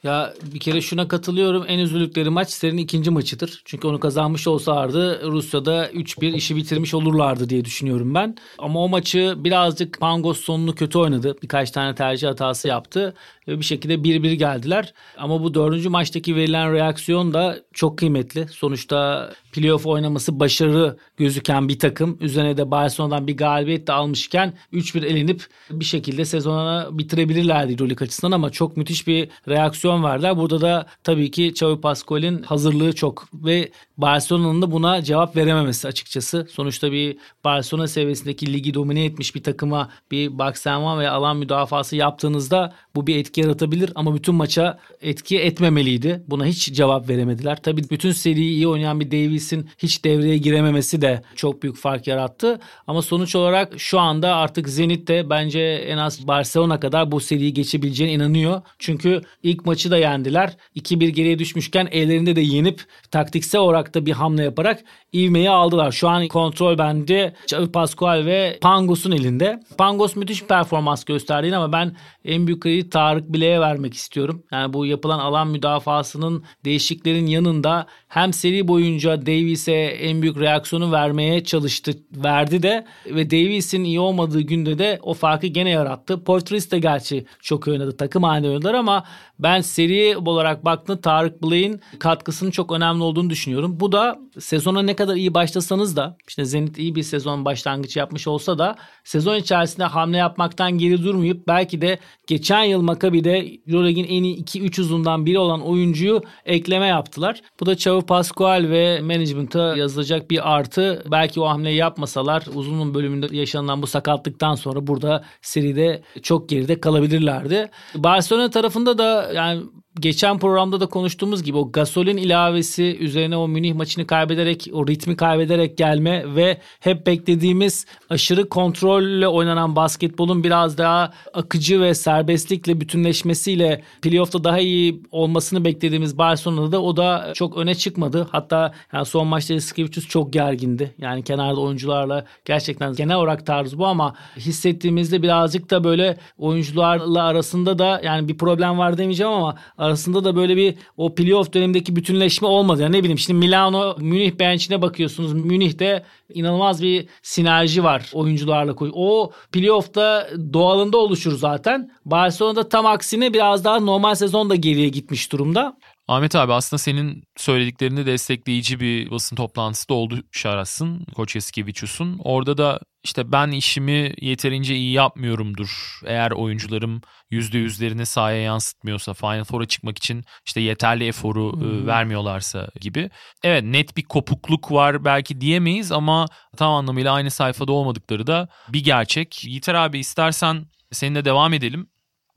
Ya bir kere şuna katılıyorum. En üzüldükleri maç serinin ikinci maçıdır. Çünkü onu kazanmış olsalardı Rusya'da 3-1 işi bitirmiş olurlardı diye düşünüyorum ben. Ama o maçı birazcık Pangos sonunu kötü oynadı. Birkaç tane tercih hatası yaptı. Ve bir şekilde 1-1 geldiler. Ama bu dördüncü maçtaki verilen reaksiyon da çok kıymetli. Sonuçta playoff oynaması başarı gözüken bir takım. Üzerine de Barcelona'dan bir galibiyet de almışken 3-1 elenip bir şekilde sezona bitirebilirlerdi Euroleague açısından ama çok müthiş bir reaksiyon verdiler. Burada da tabii ki Xavi Pascual'in hazırlığı çok ve Barcelona'nın da buna cevap verememesi açıkçası. Sonuçta bir Barcelona seviyesindeki ligi domine etmiş bir takıma bir box ve alan müdafası yaptığınızda bu bir etki yaratabilir ama bütün maça etki etmemeliydi. Buna hiç cevap veremediler. Tabii bütün seriyi iyi oynayan bir Davis'in hiç devreye girememesi de çok büyük fark yarattı. Ama sonuç olarak şu anda artık Zenit de bence en az Barcelona kadar bu seriyi geçebileceğine inanıyor. Çünkü ilk maçı da yendiler. 2-1 geriye düşmüşken ellerinde de yenip taktiksel olarak da bir hamle yaparak ivmeyi aldılar. Şu an kontrol bende Xavi Pascual ve Pangos'un elinde. Pangos müthiş bir performans gösterdi ama ben en büyük kredi Tarık Bile'ye vermek istiyorum. Yani bu yapılan alan müdafasının değişiklerin yanında hem seri boyunca Davies'e en büyük reaksiyonu vermeye çalıştı. Verdi de ve Davies'in iyi olmadığı günde de o farkı gene yarattı. Portris de gerçi çok oynadı. Takım halinde oynadılar ama ben seri olarak baktığımda Tarık Bile'in katkısının çok önemli olduğunu düşünüyorum. Bu da sezona ne kadar iyi başlasanız da işte Zenit iyi bir sezon başlangıcı yapmış olsa da sezon içerisinde hamle yapmaktan geri durmayıp belki de geçen yıl Maccabi'de Euroleague'in en iyi 2-3 uzundan biri olan oyuncuyu ekleme yaptılar. Bu da Xavi Pascual ve management'a yazılacak bir artı. Belki o hamleyi yapmasalar uzunun bölümünde yaşanılan bu sakatlıktan sonra burada seride çok geride kalabilirlerdi. Barcelona tarafında da yani geçen programda da konuştuğumuz gibi o Gasol'ün ilavesi üzerine o Münih maçını kaybederek o ritmi kaybederek gelme ve hep beklediğimiz aşırı kontrolle oynanan basketbolun biraz daha akıcı ve serbestlikle bütünleşmesiyle playoff'ta daha iyi olmasını beklediğimiz Barcelona'da da o da çok öne çıkmadı. Hatta yani son maçta Eskivicius çok gergindi. Yani kenarda oyuncularla gerçekten genel olarak tarz bu ama hissettiğimizde birazcık da böyle oyuncularla arasında da yani bir problem var demeyeceğim ama arasında da böyle bir o playoff dönemindeki bütünleşme olmadı. Yani ne bileyim şimdi Milano Münih bench'ine bakıyorsunuz. Münih'te inanılmaz bir sinerji var oyuncularla. O playoff'ta doğalında oluşur zaten. Barcelona'da tam aksine biraz daha normal sezonda geriye gitmiş durumda. Ahmet abi aslında senin söylediklerini destekleyici bir basın toplantısı da oldu Şaras'ın, Koç Eskivicius'un. Orada da işte ben işimi yeterince iyi yapmıyorumdur. Eğer oyuncularım %100'lerini sahaya yansıtmıyorsa, Final Four'a çıkmak için işte yeterli eforu hmm. vermiyorlarsa gibi. Evet net bir kopukluk var belki diyemeyiz ama tam anlamıyla aynı sayfada olmadıkları da bir gerçek. Yiğiter abi istersen seninle devam edelim.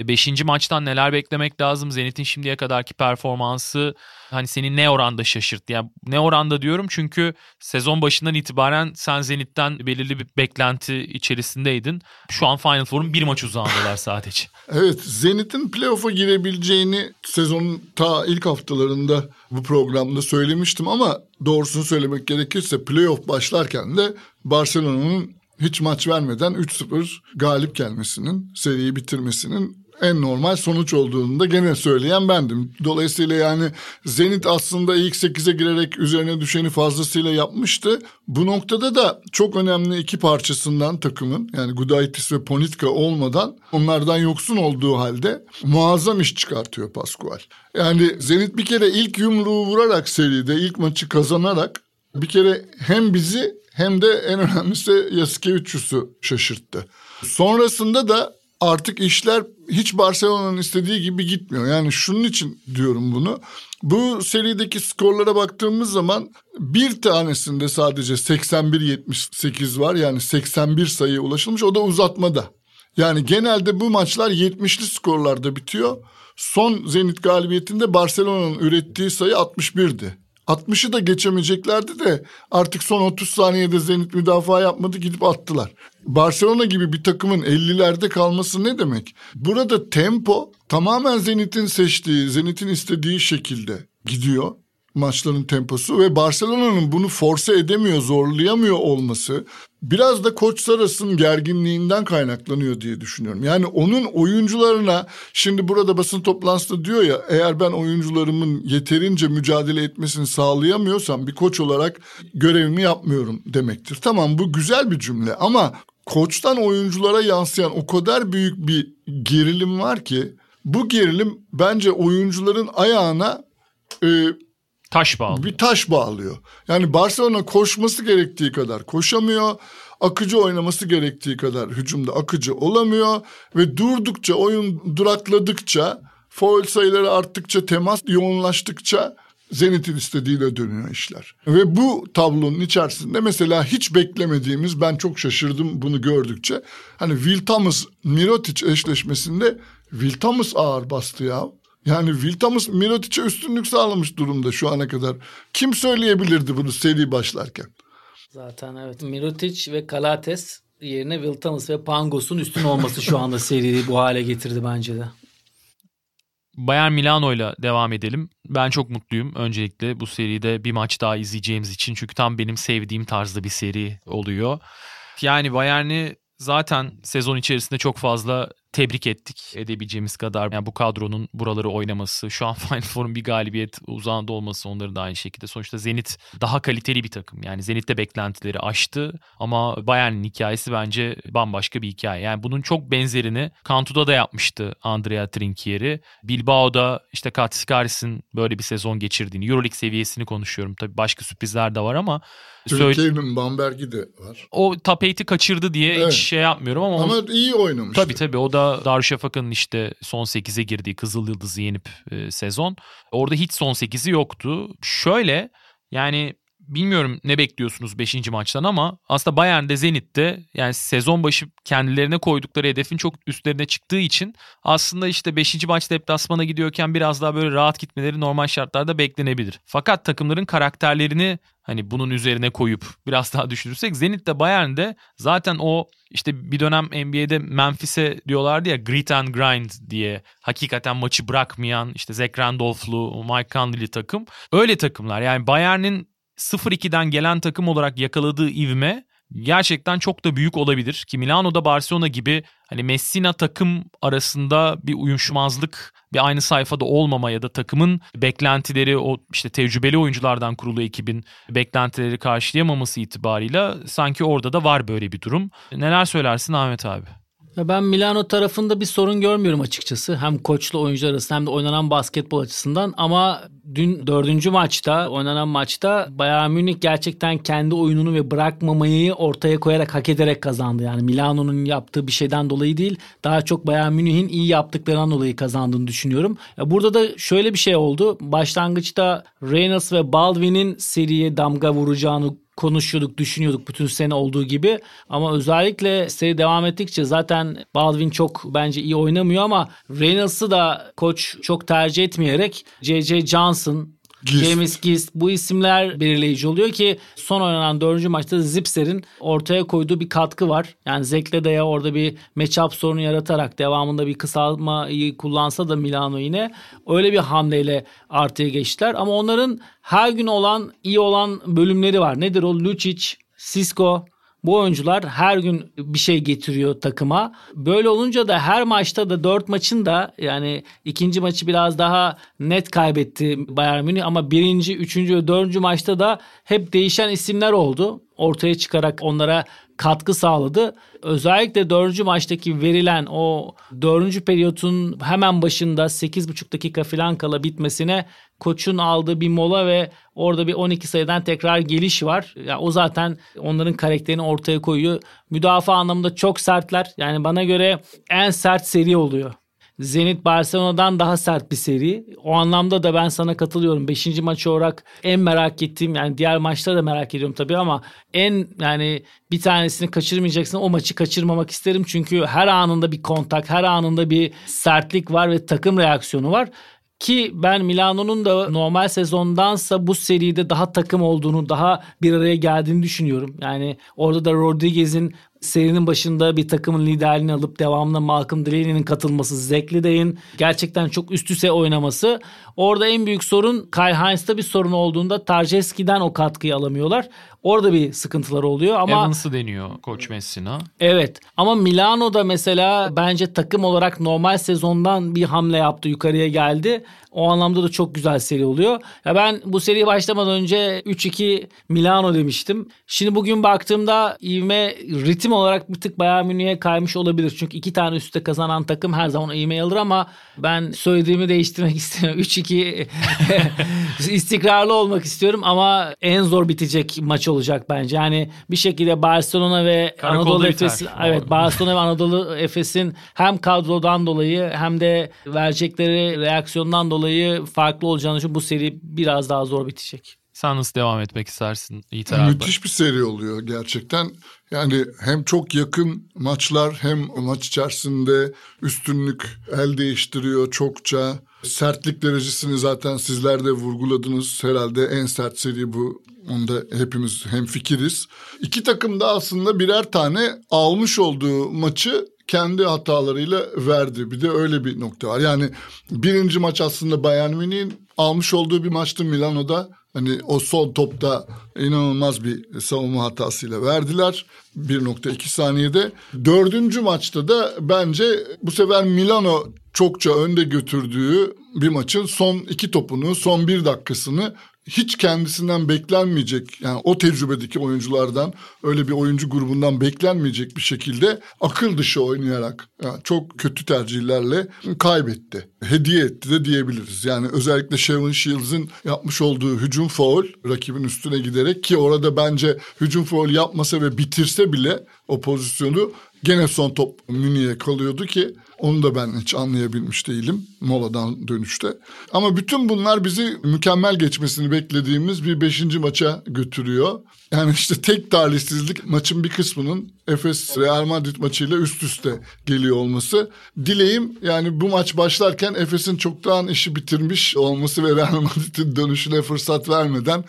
Beşinci maçtan neler beklemek lazım? Zenit'in şimdiye kadarki performansı hani seni ne oranda şaşırttı? Yani ne oranda diyorum çünkü sezon başından itibaren sen Zenit'ten belirli bir beklenti içerisindeydin. Şu an Final Four'un bir maç uzağındalar sadece. evet Zenit'in playoff'a girebileceğini sezonun ta ilk haftalarında bu programda söylemiştim ama doğrusunu söylemek gerekirse playoff başlarken de Barcelona'nın hiç maç vermeden 3-0 galip gelmesinin, seriyi bitirmesinin en normal sonuç olduğunu da gene söyleyen bendim. Dolayısıyla yani Zenit aslında ilk 8'e girerek üzerine düşeni fazlasıyla yapmıştı. Bu noktada da çok önemli iki parçasından takımın yani Gudaitis ve Ponitka olmadan onlardan yoksun olduğu halde muazzam iş çıkartıyor Pascual. Yani Zenit bir kere ilk yumruğu vurarak seride ilk maçı kazanarak bir kere hem bizi hem de en önemlisi Yasikevicius'u şaşırttı. Sonrasında da artık işler hiç Barcelona'nın istediği gibi gitmiyor. Yani şunun için diyorum bunu. Bu serideki skorlara baktığımız zaman bir tanesinde sadece 81-78 var. Yani 81 sayıya ulaşılmış. O da uzatmada. Yani genelde bu maçlar 70'li skorlarda bitiyor. Son Zenit galibiyetinde Barcelona'nın ürettiği sayı 61'di. 60'ı da geçemeyeceklerdi de artık son 30 saniyede Zenit müdafaa yapmadı gidip attılar. Barcelona gibi bir takımın 50'lerde kalması ne demek? Burada tempo tamamen Zenit'in seçtiği, Zenit'in istediği şekilde gidiyor maçların temposu ve Barcelona'nın bunu force edemiyor, zorlayamıyor olması biraz da koç Saras'ın gerginliğinden kaynaklanıyor diye düşünüyorum. Yani onun oyuncularına şimdi burada basın toplantısında diyor ya eğer ben oyuncularımın yeterince mücadele etmesini sağlayamıyorsam bir koç olarak görevimi yapmıyorum demektir. Tamam bu güzel bir cümle ama koçtan oyunculara yansıyan o kadar büyük bir gerilim var ki bu gerilim bence oyuncuların ayağına e, Taş bağlıyor. Bir taş bağlıyor. Yani Barcelona koşması gerektiği kadar koşamıyor. Akıcı oynaması gerektiği kadar hücumda akıcı olamıyor. Ve durdukça oyun durakladıkça foul sayıları arttıkça temas yoğunlaştıkça Zenit'in istediğiyle dönüyor işler. Ve bu tablonun içerisinde mesela hiç beklemediğimiz ben çok şaşırdım bunu gördükçe. Hani Will Thomas Mirotic eşleşmesinde Will Thomas ağır bastı ya. Yani Will Thomas Mirotic'e üstünlük sağlamış durumda şu ana kadar. Kim söyleyebilirdi bunu seri başlarken? Zaten evet. Mirotic ve Kalates yerine Will Thomas ve Pangos'un üstün olması şu anda seriyi bu hale getirdi bence de. Bayern Milano ile devam edelim. Ben çok mutluyum öncelikle bu seride bir maç daha izleyeceğimiz için. Çünkü tam benim sevdiğim tarzda bir seri oluyor. Yani Bayern'i zaten sezon içerisinde çok fazla tebrik ettik edebileceğimiz kadar. Yani bu kadronun buraları oynaması, şu an Final Four'un bir galibiyet uzağında olması onların da aynı şekilde. Sonuçta Zenit daha kaliteli bir takım. Yani Zenit de beklentileri aştı ama Bayern'in hikayesi bence bambaşka bir hikaye. Yani bunun çok benzerini Cantu'da da yapmıştı Andrea Trinchieri. Bilbao'da işte Katsikaris'in böyle bir sezon geçirdiğini, Euroleague seviyesini konuşuyorum. Tabii başka sürprizler de var ama Türkiye'nin Bamberg'i de var. O top 8'i kaçırdı diye evet. hiç şey yapmıyorum ama. Ama iyi oynamış. Tabii tabii o da Darüşşafaka'nın işte son 8'e girdiği Kızıl Yıldız'ı yenip e, sezon. Orada hiç son 8'i yoktu. Şöyle yani bilmiyorum ne bekliyorsunuz 5. maçtan ama aslında Bayern'de Zenit'te yani sezon başı kendilerine koydukları hedefin çok üstlerine çıktığı için aslında işte 5. maç deplasmana gidiyorken biraz daha böyle rahat gitmeleri normal şartlarda beklenebilir. Fakat takımların karakterlerini hani bunun üzerine koyup biraz daha düşünürsek Zenit'te Bayern'de zaten o işte bir dönem NBA'de Memphis'e diyorlardı ya grit and grind diye hakikaten maçı bırakmayan işte Zach Randolph'lu Mike Conley'li takım. Öyle takımlar yani Bayern'in 0-2'den gelen takım olarak yakaladığı ivme gerçekten çok da büyük olabilir. Ki Milano'da Barcelona gibi hani Messina takım arasında bir uyuşmazlık bir aynı sayfada olmama ya da takımın beklentileri o işte tecrübeli oyunculardan kurulu ekibin beklentileri karşılayamaması itibarıyla sanki orada da var böyle bir durum. Neler söylersin Ahmet abi? Ben Milano tarafında bir sorun görmüyorum açıkçası. Hem koçlu oyuncular arasında hem de oynanan basketbol açısından. Ama dün dördüncü maçta, oynanan maçta Bayern Münih gerçekten kendi oyununu ve bırakmamayı ortaya koyarak hak ederek kazandı. Yani Milano'nun yaptığı bir şeyden dolayı değil, daha çok Bayern Münih'in iyi yaptıklarından dolayı kazandığını düşünüyorum. Burada da şöyle bir şey oldu. Başlangıçta Reynolds ve Baldwin'in seriye damga vuracağını konuşuyorduk, düşünüyorduk bütün sene olduğu gibi. Ama özellikle seri devam ettikçe zaten Baldwin çok bence iyi oynamıyor ama Reynolds'ı da koç çok tercih etmeyerek J.J. Johnson, Gist. James Gist bu isimler belirleyici oluyor ki son oynanan dördüncü maçta Zipser'in ortaya koyduğu bir katkı var. Yani Zekle de ya orada bir matchup sorunu yaratarak devamında bir kısalmayı kullansa da Milano yine öyle bir hamleyle artıya geçtiler. Ama onların her gün olan iyi olan bölümleri var. Nedir o? Lucic, Cisco, bu oyuncular her gün bir şey getiriyor takıma. Böyle olunca da her maçta da dört maçın da yani ikinci maçı biraz daha net kaybetti Bayern Münih ama birinci, üçüncü ve dördüncü maçta da hep değişen isimler oldu. Ortaya çıkarak onlara katkı sağladı. Özellikle dördüncü maçtaki verilen o dördüncü periyotun hemen başında 8,5 dakika falan kala bitmesine koçun aldığı bir mola ve orada bir 12 sayıdan tekrar geliş var. Yani o zaten onların karakterini ortaya koyuyor. Müdafaa anlamında çok sertler. Yani bana göre en sert seri oluyor. Zenit Barcelona'dan daha sert bir seri. O anlamda da ben sana katılıyorum. Beşinci maç olarak en merak ettiğim yani diğer maçları da merak ediyorum tabii ama en yani bir tanesini kaçırmayacaksın o maçı kaçırmamak isterim. Çünkü her anında bir kontak, her anında bir sertlik var ve takım reaksiyonu var. Ki ben Milano'nun da normal sezondansa bu seride daha takım olduğunu, daha bir araya geldiğini düşünüyorum. Yani orada da Rodriguez'in serinin başında bir takımın liderliğini alıp devamında Malcolm Delaney'nin katılması, Zekli Day'in gerçekten çok üst üste oynaması. Orada en büyük sorun Kai Heinz'da bir sorun olduğunda Tarjeski'den o katkıyı alamıyorlar. Orada bir sıkıntılar oluyor ama Evans'ı deniyor Koç Messina. Evet ama Milano'da mesela bence takım olarak normal sezondan bir hamle yaptı yukarıya geldi. O anlamda da çok güzel seri oluyor. Ya ben bu seriye başlamadan önce 3-2 Milano demiştim. Şimdi bugün baktığımda ivme ritim olarak bir tık Bayern Münih'e kaymış olabilir. Çünkü iki tane üstte kazanan takım her zaman ivme alır ama ben söylediğimi değiştirmek istemiyorum. 3-2 istikrarlı olmak istiyorum ama en zor bitecek maç olacak bence. Yani bir şekilde Barcelona ve Karakol Anadolu Efes evet Barcelona ve Anadolu Efes'in hem kadrodan dolayı hem de verecekleri reaksiyondan dolayı farklı olacağını için bu seri biraz daha zor bitecek. Sen nasıl devam etmek istersin Yiğit Eralp? Müthiş bir seri oluyor gerçekten. Yani hem çok yakın maçlar hem maç içerisinde üstünlük el değiştiriyor çokça. Sertlik derecesini zaten sizler de vurguladınız. Herhalde en sert seri bu. Onda hepimiz hem fikiriz. İki takım da aslında birer tane almış olduğu maçı kendi hatalarıyla verdi. Bir de öyle bir nokta var. Yani birinci maç aslında Bayern Münih'in almış olduğu bir maçtı Milano'da. Hani o son topta inanılmaz bir savunma hatasıyla verdiler. 1.2 saniyede. Dördüncü maçta da bence bu sefer Milano çokça önde götürdüğü bir maçın son iki topunu, son bir dakikasını hiç kendisinden beklenmeyecek yani o tecrübedeki oyunculardan öyle bir oyuncu grubundan beklenmeyecek bir şekilde akıl dışı oynayarak yani çok kötü tercihlerle kaybetti. Hediye etti de diyebiliriz. Yani özellikle Shavon Shields'ın yapmış olduğu hücum faul rakibin üstüne giderek ki orada bence hücum faul yapmasa ve bitirse bile o pozisyonu gene son top Münih'e kalıyordu ki onu da ben hiç anlayabilmiş değilim moladan dönüşte. Ama bütün bunlar bizi mükemmel geçmesini beklediğimiz bir beşinci maça götürüyor. Yani işte tek talihsizlik maçın bir kısmının Efes Real Madrid maçıyla üst üste geliyor olması. Dileğim yani bu maç başlarken Efes'in çoktan işi bitirmiş olması ve Real Madrid'in dönüşüne fırsat vermeden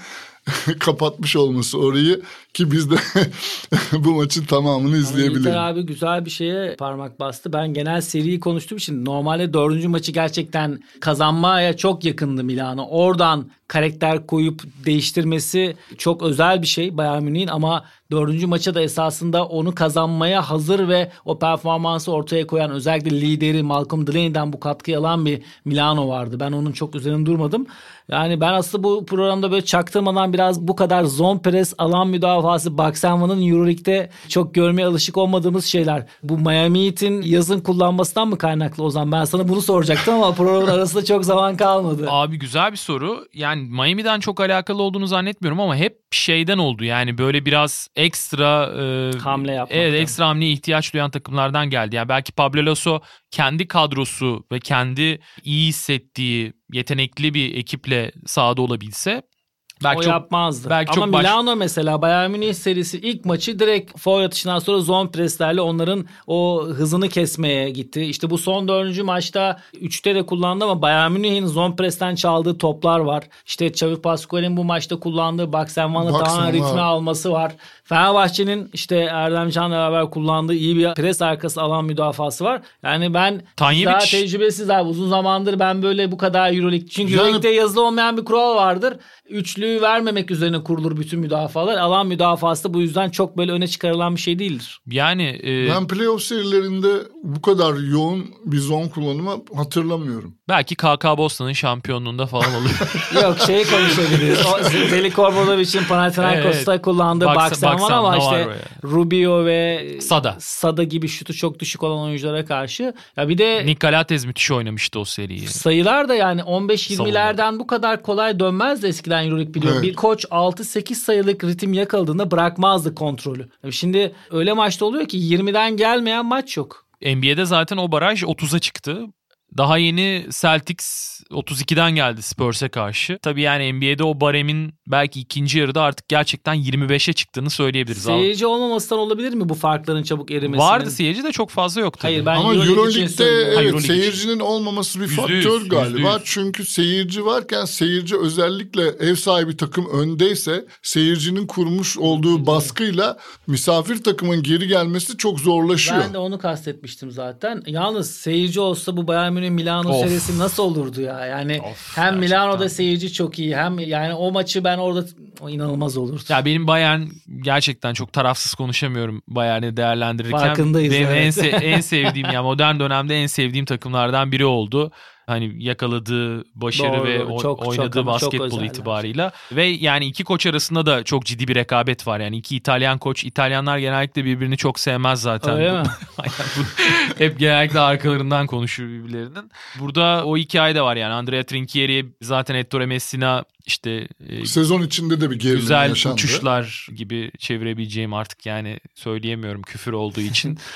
kapatmış olması orayı ki biz de bu maçın tamamını izleyebiliriz. abi güzel bir şeye parmak bastı. Ben genel seriyi konuştuğum için normalde dördüncü maçı gerçekten kazanmaya çok yakındı Milano. Oradan karakter koyup değiştirmesi çok özel bir şey Bayern Münih'in ama dördüncü maça da esasında onu kazanmaya hazır ve o performansı ortaya koyan özellikle lideri Malcolm Delaney'den bu katkıyı alan bir Milano vardı. Ben onun çok üzerinde durmadım. Yani ben aslında bu programda böyle çaktırmadan biraz bu kadar zone press alan müdafası Baksenva'nın Euroleague'de çok görmeye alışık olmadığımız şeyler. Bu Miami Heat'in yazın kullanmasından mı kaynaklı o zaman? Ben sana bunu soracaktım ama programın arasında çok zaman kalmadı. Abi güzel bir soru. Yani Miami'den çok alakalı olduğunu zannetmiyorum ama hep şeyden oldu. Yani böyle biraz ekstra e, hamle yapmak. Evet ekstra hamleye ihtiyaç duyan takımlardan geldi. Yani belki Pablo Lasso kendi kadrosu ve kendi iyi hissettiği yetenekli bir ekiple sahada olabilse Belki o çok, yapmazdı. Belki Ama çok baş... Milano mesela Bayern Münih serisi ilk maçı direkt foul atışından sonra zone preslerle onların o hızını kesmeye gitti. İşte bu son dördüncü maçta üçte de kullandı ama Bayern Münih'in zone presten çaldığı toplar var. İşte Xavi Pascual'in bu maçta kullandığı Baksenvan'ı tamamen ritme alması var. Fenerbahçe'nin işte Erdem Can'la beraber kullandığı iyi bir pres arkası alan müdafası var. Yani ben Tanyevic. daha tecrübesiz abi. Uzun zamandır ben böyle bu kadar Euroleague. Çünkü yani... Euroleague'de yazılı olmayan bir kural vardır. Üçlüyü vermemek üzerine kurulur bütün müdafalar. Alan müdafası da bu yüzden çok böyle öne çıkarılan bir şey değildir. Yani e... ben playoff serilerinde bu kadar yoğun bir zon kullanımı hatırlamıyorum. Belki KK Boston'ın şampiyonluğunda falan olur. Yok şey konuşabiliriz. O Zeliko Obradoviç'in Panathinaikos'ta evet. kullandığı Baksan var ama işte Rubio ve Sada. Sada gibi şutu çok düşük olan oyunculara karşı. Ya bir de Nikolates müthiş oynamıştı o seriyi. Sayılar da yani 15-20'lerden bu kadar kolay dönmezdi eskiden Euroleague biliyorum. Evet. Bir koç 6-8 sayılık ritim yakaladığında bırakmazdı kontrolü. Şimdi öyle maçta oluyor ki 20'den gelmeyen maç yok. NBA'de zaten o baraj 30'a çıktı. Daha yeni Celtics 32'den geldi Spurs'e karşı. Tabii yani NBA'de o baremin belki ikinci yarıda artık gerçekten 25'e çıktığını söyleyebiliriz. Seyirci olmamasından olabilir mi bu farkların çabuk erimesinin? Vardı seyirci de çok fazla yoktu. Hayır ben Ama Euroleague'de evet, Euro seyircinin için. olmaması bir %100, faktör galiba. %100. Çünkü seyirci varken seyirci özellikle ev sahibi takım öndeyse seyircinin kurmuş olduğu baskıyla misafir takımın geri gelmesi çok zorlaşıyor. Ben de onu kastetmiştim zaten. Yalnız seyirci olsa bu Bayern Münih Milano of. serisi nasıl olurdu ya? Yani of, hem gerçekten. Milano'da seyirci çok iyi hem yani o maçı ben orada o inanılmaz olurdu. Ya benim Bayern gerçekten çok tarafsız konuşamıyorum Bayern'i değerlendirirken. Farkındayız. Benim evet. en, se- en sevdiğim ya modern dönemde en sevdiğim takımlardan biri oldu hani yakaladığı başarı Doğru, ve çok, oynadığı çok, basketbol çok itibarıyla ve yani iki koç arasında da çok ciddi bir rekabet var. Yani iki İtalyan koç, İtalyanlar genellikle birbirini çok sevmez zaten. Öyle mi? Hep genellikle arkalarından konuşur birbirlerinin. Burada o hikaye de var yani. Andrea Trinchieri zaten Ettore Messina işte e, sezon içinde de bir gerilim güzel yaşandı. uçuşlar gibi çevirebileceğim artık yani söyleyemiyorum küfür olduğu için.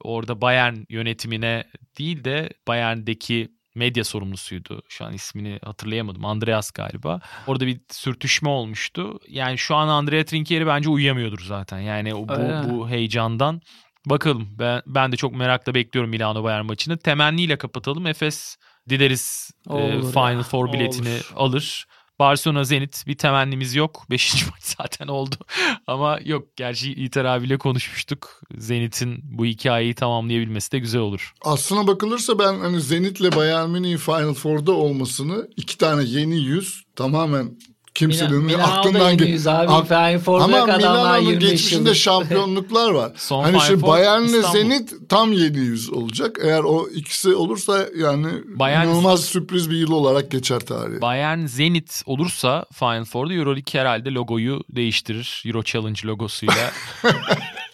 Orada Bayern yönetimine değil de Bayern'deki medya sorumlusuydu. Şu an ismini hatırlayamadım. Andreas galiba. Orada bir sürtüşme olmuştu. Yani şu an Andrea Trinchieri bence uyuyamıyordur zaten. Yani o, bu, bu heyecandan. Bakalım ben, ben de çok merakla bekliyorum Milano Bayern maçını. Temenniyle kapatalım. Efes dileriz e, Final Four biletini olur. alır. Barcelona Zenit bir temennimiz yok. Beşinci maç zaten oldu. Ama yok gerçi İter abiyle konuşmuştuk. Zenit'in bu hikayeyi tamamlayabilmesi de güzel olur. Aslına bakılırsa ben hani Zenit'le Bayern Münih'in Final Four'da olmasını iki tane yeni yüz tamamen kimsenin Milan, aklından geç. Ama Milano'nun geçmişinde şampiyonluklar var. Son hani şimdi Bayern'le Zenit tam yeni yüz olacak. Eğer o ikisi olursa yani Bayern, inanılmaz sürpriz bir yıl olarak geçer tarihi. Bayern Zenit olursa Final Four'da EuroLeague herhalde logoyu değiştirir. Euro Challenge logosuyla.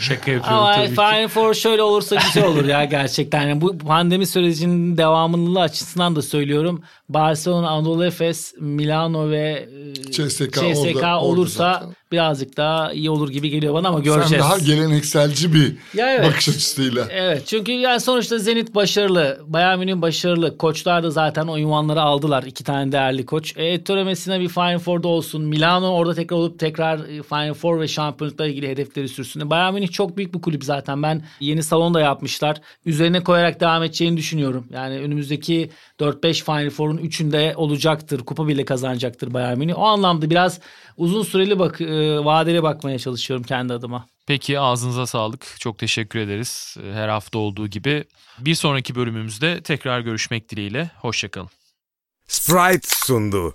Şaka yapıyorum Ama tabii Final Four şöyle olursa güzel olur ya gerçekten. Yani bu pandemi sürecinin devamlılığı açısından da söylüyorum. Barcelona, Anadolu Efes, Milano ve CSK, CSK orada, olursa orada birazcık daha iyi olur gibi geliyor bana ama göreceğiz. Sen daha gelenekselci bir ya evet. bakış açısıyla. Evet çünkü yani sonuçta Zenit başarılı, Bayern Münih başarılı. Koçlar da zaten o ünvanları aldılar. iki tane değerli koç. E, Ettore Messina bir Final Four'da olsun. Milano orada tekrar olup tekrar e, Final Four ve şampiyonlukla ilgili hedefleri sürsün. Bayern Münih çok büyük bir kulüp zaten. Ben yeni salon da yapmışlar. Üzerine koyarak devam edeceğini düşünüyorum. Yani önümüzdeki 4-5 Final Four'un 3'ünde olacaktır. Kupa bile kazanacaktır Bayern Münih. O anlamda biraz uzun süreli bak e, vadeli bakmaya çalışıyorum kendi adıma. Peki ağzınıza sağlık. Çok teşekkür ederiz. E, her hafta olduğu gibi. Bir sonraki bölümümüzde tekrar görüşmek dileğiyle. Hoşçakalın. Sprite sundu.